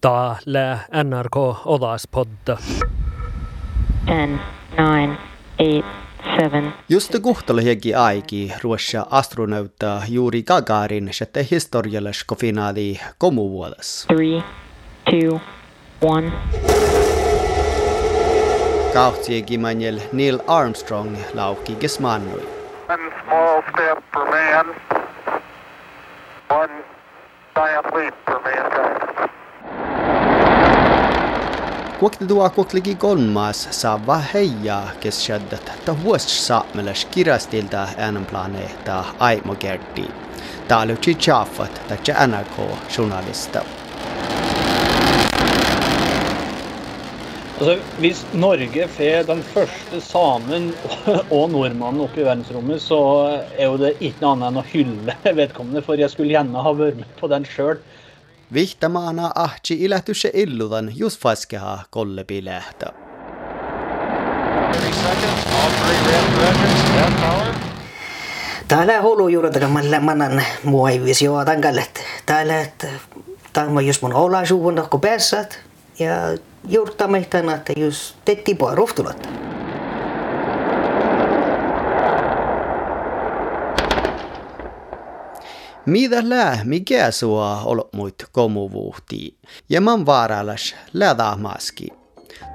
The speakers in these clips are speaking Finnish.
Täällä NRK Odaspodda. 10, 9, 8, 7. Just aiki ruossa astronauta Juri Gagarin sette historiallisko finaali komuvuodas. 3, 2, 1. Kautsiegi manjel Neil Armstrong lauki gesmannui. One small step for man, one giant leap for وقت كوك لقي قول ماس سابا هيا كس شدت تهوش ساملش كيراستيل ده انم بلانيتا اي مجردي تعالوا تشي شافت تجا انا كو journalister. Altså, hvis Norge får den første samen og nordmannen opp i verdensrommet, så er jo det ikke noe annet enn å hylle vedkommende, for jeg skulle gjerne ha vært med på den sjøl. Vihtamaana ahti ilähtyse illudan just faskeha kolle pilähtä. Täällä hulu juuri takan mä manan muoivis joo tankallet. Täällä tämä just mun olla suunnan kun pääsät ja juurta mehtänä, että just tetti poa ruhtulatta. Mitä lää, mikä sua olo muit komuvuhti? Ja man vaarallas läda maski.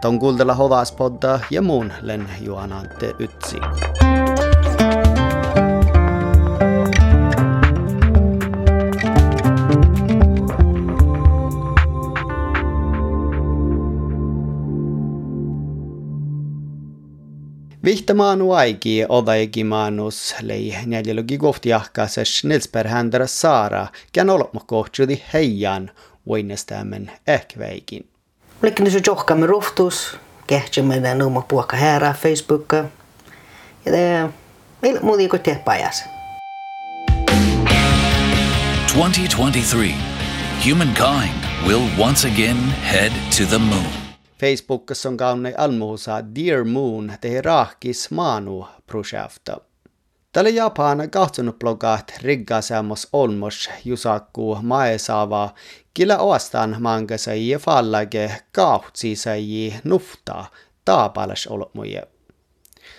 Ton kuultella hodaspodda ja muun len juonante ytsi. Vihtamaan aiki odaigi maanus lei neljälogi kohti ahkaases Nilsper händärä saara, kän olotma kohtsudi heijan voinestamen ehkveikin. Likken se johkamme ruhtus, kehtsämme ne nuuma puokka häärä Facebookka. Ja det ei muuta kuin tehdä pajas. 2023. Humankind will once again head to the moon. Kaunne almuusa Dear Moon tehi rahkis maanu projekta. Tällä Japana kahtsunut blogaat riggaseamos olmos jusakku maesaava killä oastaan mangasai ja fallage kahtsisai nufta taapalas olmoje.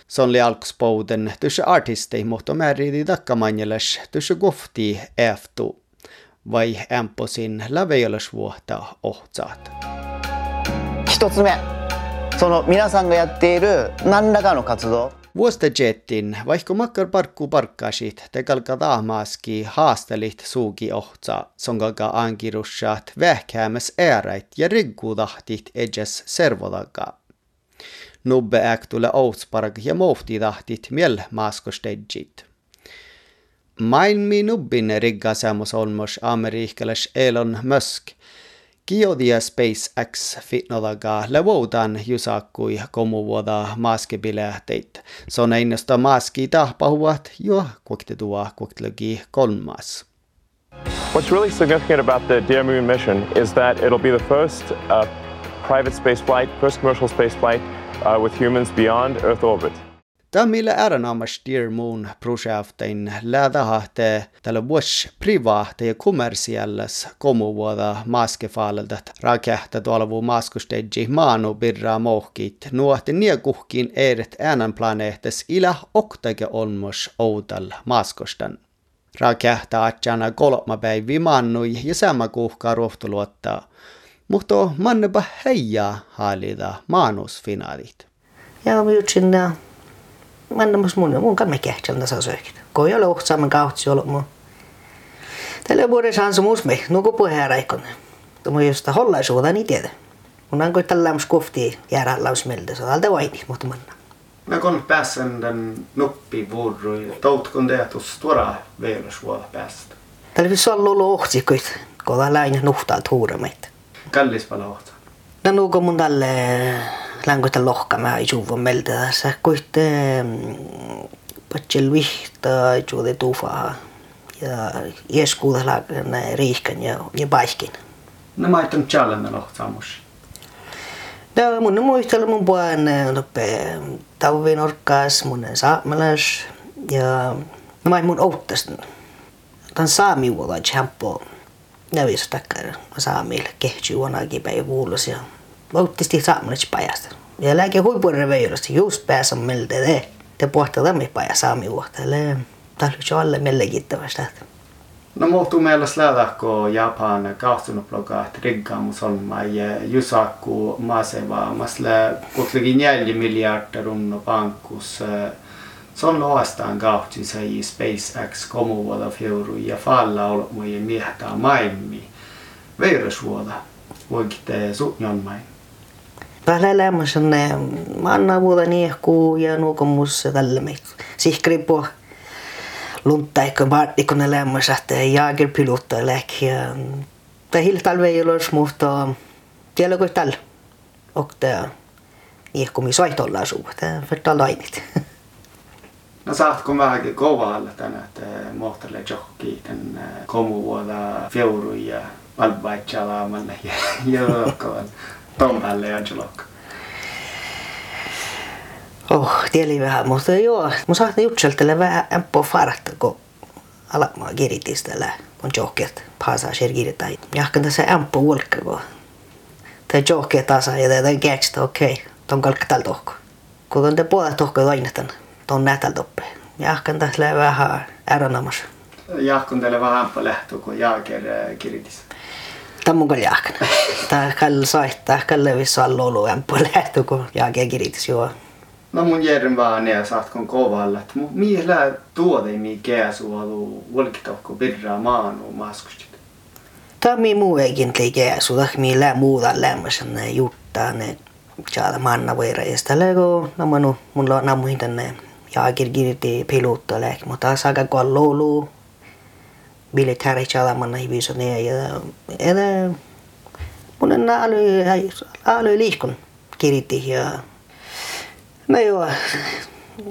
Se on lialkuspouden tuossa artistei, mutta määriti takkamanjelas tuossa kofti eftu vai emposin läveijolasvuotta ohtsaat. 一つ目その皆さんがやっている何らかの活動 Vuosta jettin, vaikka makkar parkku parkkasit, te kalka taamaski haastelit suuki ohtsa, sonkalka ankirussat vähkäämäs ääräit ja riggudahtit edjes servodaga. Nubbe äktule outsparg ja mohtidahtit miel maaskostedjit. Maailmi nubbin riggasemus olmos amerikkalas Elon Musk – Kiodia SpaceX fitnodaga levoutan jusakkui komuvuoda. Se on einnosta maski tahpahuvat jo kuoktetua kuoktelugi kolmas. What's really significant about the Dear Moon mission is that it'll be the first uh, private space flight, first commercial space flight uh, with humans beyond Earth orbit. Tämä äärenaamas Dear Moon projektin lähdahte tällä vuosi privaatte ja kommersiellas komuvuoda maskefaalelta rakehta tuolla vuu maskustedji maanu birra mohkit nuohti niekuhkin eret äänen planeetes ila oktake olmos outal maskostan. Rakehta atsana kolma päivi mannui ja sama kuhkaa ruohtuluottaa, mutta mannepa heijaa haalida maanusfinaalit. Ja mä jutsin nää annamas mun, mun kan me kehtsällä tässä söikit. Kun ei ole ohtsaamman kautsi ollut mun. Tällä vuodessa on se muus me, nuku puheen raikon. Tuo josta hollaisuutta niin tiedä. Mun on kuin tällä lämmäs kofti jäädä lausmelta, se on alta vaini, mutta manna. Mä kun pääsen den nuppi vuoroi, toutkon teetus tuoda veelusvuoda päästä. Tällä vissi olla ollut ohtsikkoit, kun on läinä nuhtaat huurameita. Kallis pala ohta. No nuku mun tälle langoita lohkamaa juuvon meltä tässä kuitte patsel vihta juude tuufaa ja ieskuudella riihkan ja, ja paiskin. No mä aitan challenge lohtaamus. No mun muistelu mun puolen nope tauvin orkkaas mun saamelas ja mä mun outtas. Tän saami vuolla champo. viisi takkar saamille kehtyy onakin päivä vuulos bautisti saamelaispajasta. Ja lääke huipun reveilusta, just pääsen meiltä eh, te, te pohtaa tämän paja saami vuohtele. Tarvitsee olla mellekittävästä. No muuttuu meillä släväkko Japan kaastunuploga, että rikkaamus on mai jusakku maasevaa. Mä slä kuitenkin neljä miljardia runno pankkus. Eh, se on loastaan kautta se SpaceX komuvuoda fiuru ja falla ollut muiden miehtää maailmi. Veirasvuoda, voikin te suunnan maailmi. Päällä lämmösen manna vuoda niehkuu ja nuukomus tällä meitä. Sihkripo luntaikko vaattikon lämmössä, että jääkerpilutta läkki. Tai hiltalve ei ole mutta tiedä kuin tällä. Och niehkumi soitollaan suu, tämä on lainit. No saatko vähänkin kovalla tänä, että mohtalle johki tän komuvuoda fjouru ja valvaitsalaamalle ja jolokkoon ton päälle ja jolokkoon. Oh, tieli vähän, mutta joo, mä saan jutseltele vähän ämpö farta, kun alamaa kiritistellä, kun johket passager kirjoittaa. Jahkan tässä ämpö ulkka, kun tämä johke tasa ja tämä kekstä, okei, okay, ton kalkka tällä tohko. Kun on te puolet tohko toinetan, ton nätäl toppe. Jahkan tässä vähän äronamas. Jahkun teille vähän ämpö lähtö, kun jaaker kiritis. Tämä on kyllä jahkan. Tämä kall saittaa, kall vissa allolu ämpö lähtö, kun jaaker kiritis. No mun järjen vaan ja saatkon kovalla, että millä tuote mi käsualu volkitohko birraa maanu maskustit. Tämä muu eikin käsu, tai millä muuta lämmösen juttaa ne saada manna voira ja sitä lego namanu mulla on namuhin tänne jaakir girti pilutta lääk, mutta saaka kun lolu militääri saada manna hiviso ne ja edä mun on alu alu liikun kiriti ja No joo,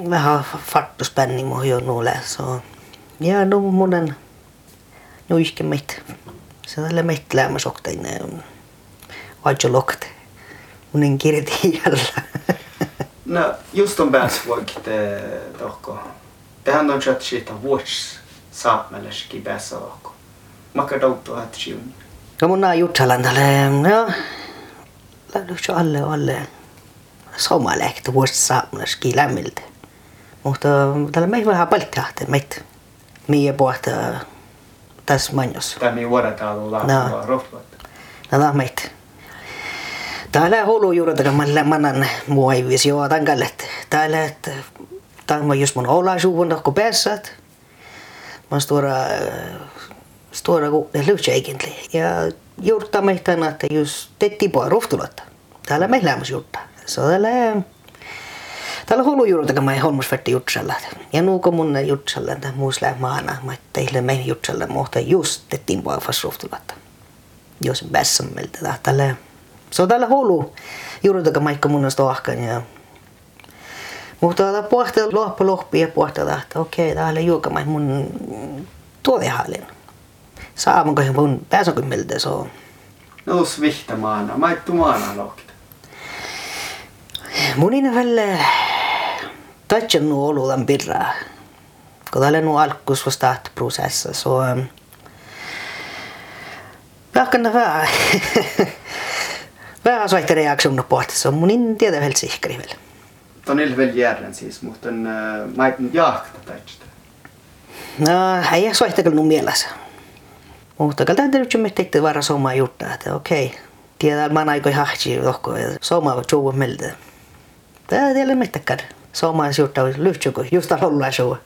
vähän fartuspänni mun jo nuole. So. Ja no munen nuiske mit. Se tälle mit lämmä soktein. Vaitjo lokte. Munen kirti jällä. No just on pääs voikitte tohko. Tehän on chat shit watch saammelleski päässä tohko. Makka douttu hat siun. No mun naa jutsalan tälle. Joo. Lähdössä alle alle somalehti vuosi saamelaski lämmiltä. Mutta täällä me vähän palkkahti meitä. Mie puhta tässä manjossa. Tai mi vuodetaan olla rohtuvatta. No tämä meitä. Täällä hulu juuri mä manan muoivis joo tämän kallet. Täällä että tämä just mun olaisuuden kun pääsät. Mä stora stora kun lyhtsä eikinli. Ja juurta meitä että just tetti puhua rohtuletta. Täällä meillä lämmäs juurta. Så tällä Täällä hullu juurta, kun mä holmusvertti jutsella. Ja nuuko mun jutsella, että muusla maana, mä teille me jutsella, mutta just tettiin vaafas ruhtulatta. Jos vässämmeltä tällä. Se on täällä hullu juurta, kun mä mun ahkan ja mutta täällä pohtaa lohpa lohpi ja pohtaa, että okei, täällä juoka mä mun tuotehallin. Saamanko mun pääsänkö miltä se on. No svihta maana, mä ettu maana lohkita. Munin välle tatsan nu oludan birra. Kun täällä nu alkus vasta prosessa, så Jahkan vähän vähän soitte reaktion på så munin tiedä helt sihkari väl. Ton il väl järren siis, mutta on mä et jahkata tatsta. No, ei soitte kyllä nu mielessä. Mutta kyllä täytyy nyt miettiä varra soma juttaa, että okei. Tiedä, mä aika hahti lohko, soma on juo miltä. Tämä ei ole mitäkään. Soma on juttu, lyhtsykö, just ollaan sua.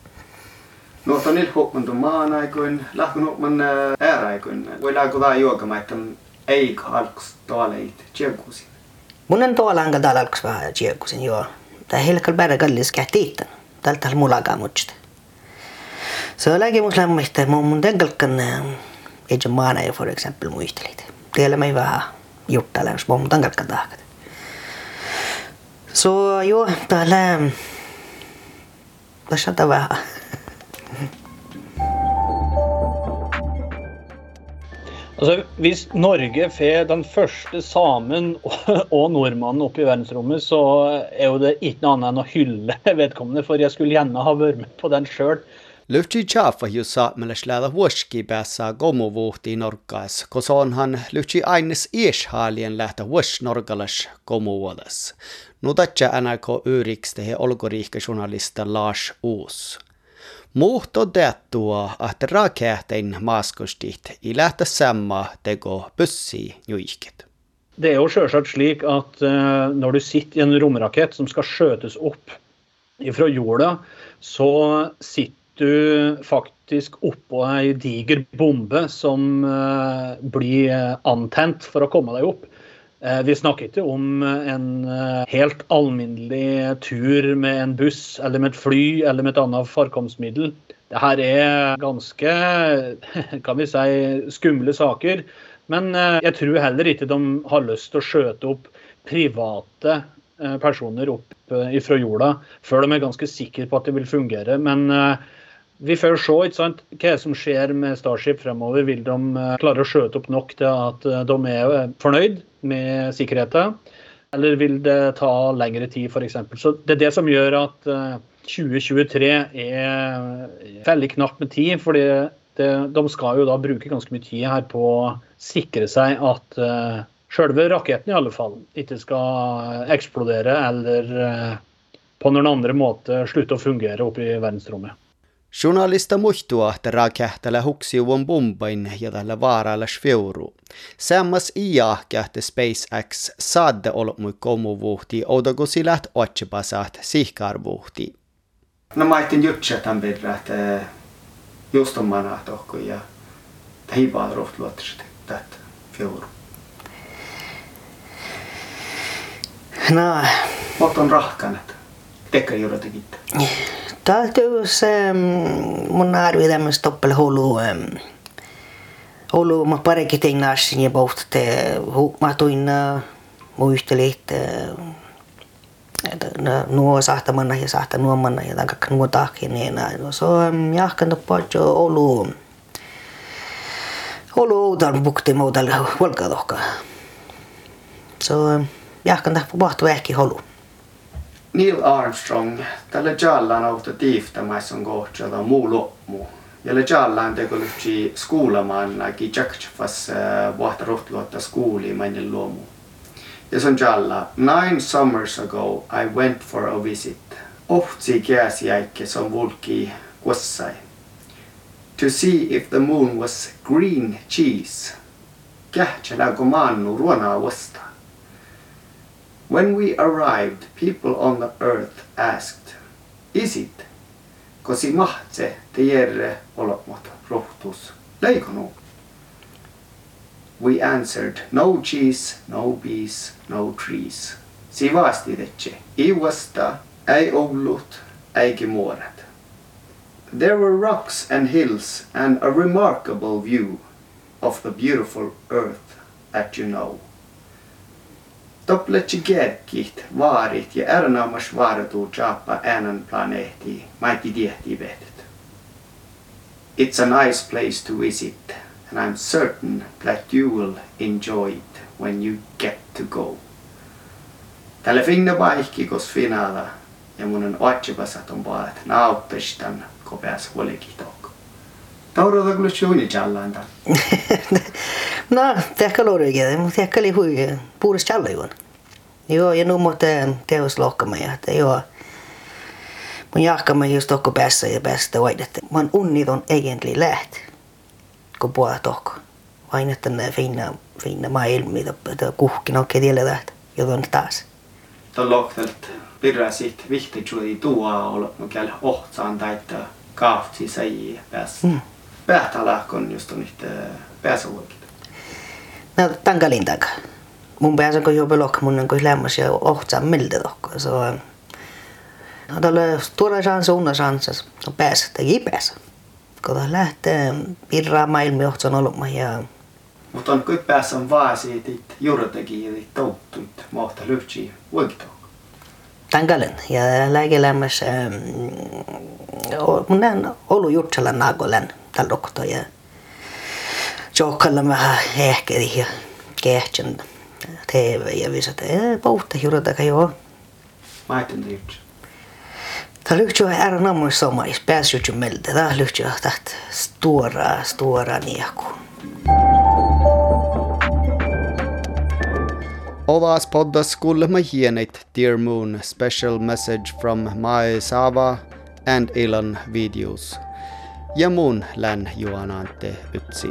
No ton il hukkun maan aikoin, lahkun hukman ääraikoin. Voi lahku tää juokama, että ei alkus tuoleit, tjekusin. Mun on tuolla anka täällä alkus vähän tjekusin, joo. Helkal bära kallis kähtiittän. Tältä mullakaan muista. Se on lääkin mun lämmistä, mun mun tenkalkan ei se maana jo for example muistelit. Tiellä me vähän juttailen, jos mun tenkalkan tahkat. Så jo, täällä tässä on vähän. Altså, Hvis Norge får den første samen og nordmannen opp i verdensrommet, så er jo det ikke noe annet enn å hylle vedkommende. For jeg skulle gjerne ha vært med på den sjøl. Lähdä vuoski päässä i norkkaas, koska onhan lyfti aines ieshaalien lähtä vuos norgalas gomuvuodas. Nutatja NRK Yriks tehe journalister Lars Uus. Muhto teattua, että rakehtein maskustit i lähtä samma teko bussi juikit. Det er jo selvsagt slik at uh, når du sitter i en romrakett som skal skjøtes opp fra jorda, så sitter du faktisk oppå ei diger bombe som uh, blir antent for å komme deg opp. Uh, vi snakker ikke om en helt alminnelig tur med en buss eller med et fly eller med et annet farkomstmiddel. Det her er ganske kan vi si, skumle saker. Men jeg tror heller ikke de har lyst til å skjøte opp private personer opp fra jorda før de er ganske sikre på at det vil fungere. Men vi får se ikke sant, hva som skjer med Starship fremover. Vil de klare å skjøte opp nok til at de er fornøyd med sikkerheten? Eller vil det ta lengre tid, f.eks. Så det er det som gjør at 2023 er veldig knapt med tid. fordi det, de skal jo da bruke ganske mye tid her på å sikre seg at uh, selve raketten i alle fall ikke skal eksplodere eller uh, på noen andre måte slutte å fungere oppe i verdensrommet. Journalista muistua, että rakehtele huksiuon bombain ja tällä vaaralla fjouru. Sammas iähkä, että SpaceX saadde ollut mui komuvuhti, outoku silät otsipasat sihkarvuhti. No mä ajattelin jutsia tämän verran, että just on manaa tohko ja hiivaa rohtluottisesti tätä. No, Mutta on rahkanet. Tekkä täytyy se mun arvi tämmöistä toppele hulu hulu mä parikin tein nassin ja pohtate mä tuin muistelit nuo sahtamanna ja sahta nuomanna ja kakka nuo tahkin niin näin. Se on jahkan tappaatjo olu olu oudan bukti muutalle valkatohka. Se on jahkan tappaatjo ehkä holu. Neil Armstrong, tällä jallan auto tiiftämässä on kohtjalla muu lopmu. Ja le jallan teko lyhtsi skuulamaan, ki jaktsfas vuotta rohtluotta skuuli mainin luomu. Ja se on jalla, nine summers ago I went for a visit. Ohtsi käsiäikke som vulki kuossai. To see if the moon was green cheese. Kähtsänä kun maannu ruonaa vastaan. When we arrived, people on the earth asked, Is it? Kosi mahtse järre olot rohtus leikonu. We answered, no cheese, no bees, no trees. Si vastitetse, ei vasta, ei ollut, eikä muoret. There were rocks and hills and a remarkable view of the beautiful earth that you know. Toppletsi kerkit, vaarit ja ärnaamas vaaratuu jaappa äänen planeetti, maiti tiehti vetet. It's a nice place to visit, and I'm certain that you will enjoy it when you get to go. Tälle finne vaihki kos finala, ja mun on otsipasat on kun pääs huolikin toko. Taurota kyllä suuni jallaan No, mutta tehkä oli hui puhdas challa juon. Joo, ja nu måste teos lohkama ja että joo. Mun jahkama just tokko päässä ja päästä vaidet. Mun unnit on egentlig läht, kun puolella tokko. Vain että ne fina, fina maailmi, että kuhkin on ketiellä läht, joten taas. Tuon lohtelt pirrasit vihti tjui tuua olla, mikäli ohtsaan taittaa kahtsi sai päässä. Mm. Pähtälahkon just on pääsuokit. No, tämän kalin takaa. Mun päässä kun jo pelokka mun on lämmäs ja ohtsaan miltä tokko. Se on No tälle tuoda chans unna chansas. No päässä teki päässä. Kun tämä lähtee pirraa maailmi ohtsan olema ja Mutta on kyllä päässä vaan siitä, että juurtekijät touttuit, mohta lyhtsi voikitoon. tämän kalin. Ja lääkelämmässä mun näen ollut jutsella naakolen tällä ja jokkalla vähän ehkeri ja kehtsen TV ja visat. Ei puhuta juurtaka joo. Mä ajattelin yksi. Tämä lyhtsä är namn somais päässyt meiltä. Tämä lyhtsä täht stora, stora nieku. Ovas poddas skulle man hienit Dear Moon special message from Mai Sava and Elon videos. Ja mun län juonante ytsi.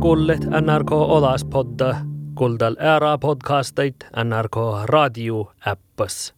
kuulet NRK Olas podda, kuuldal ära podcastit NRK raadio äppas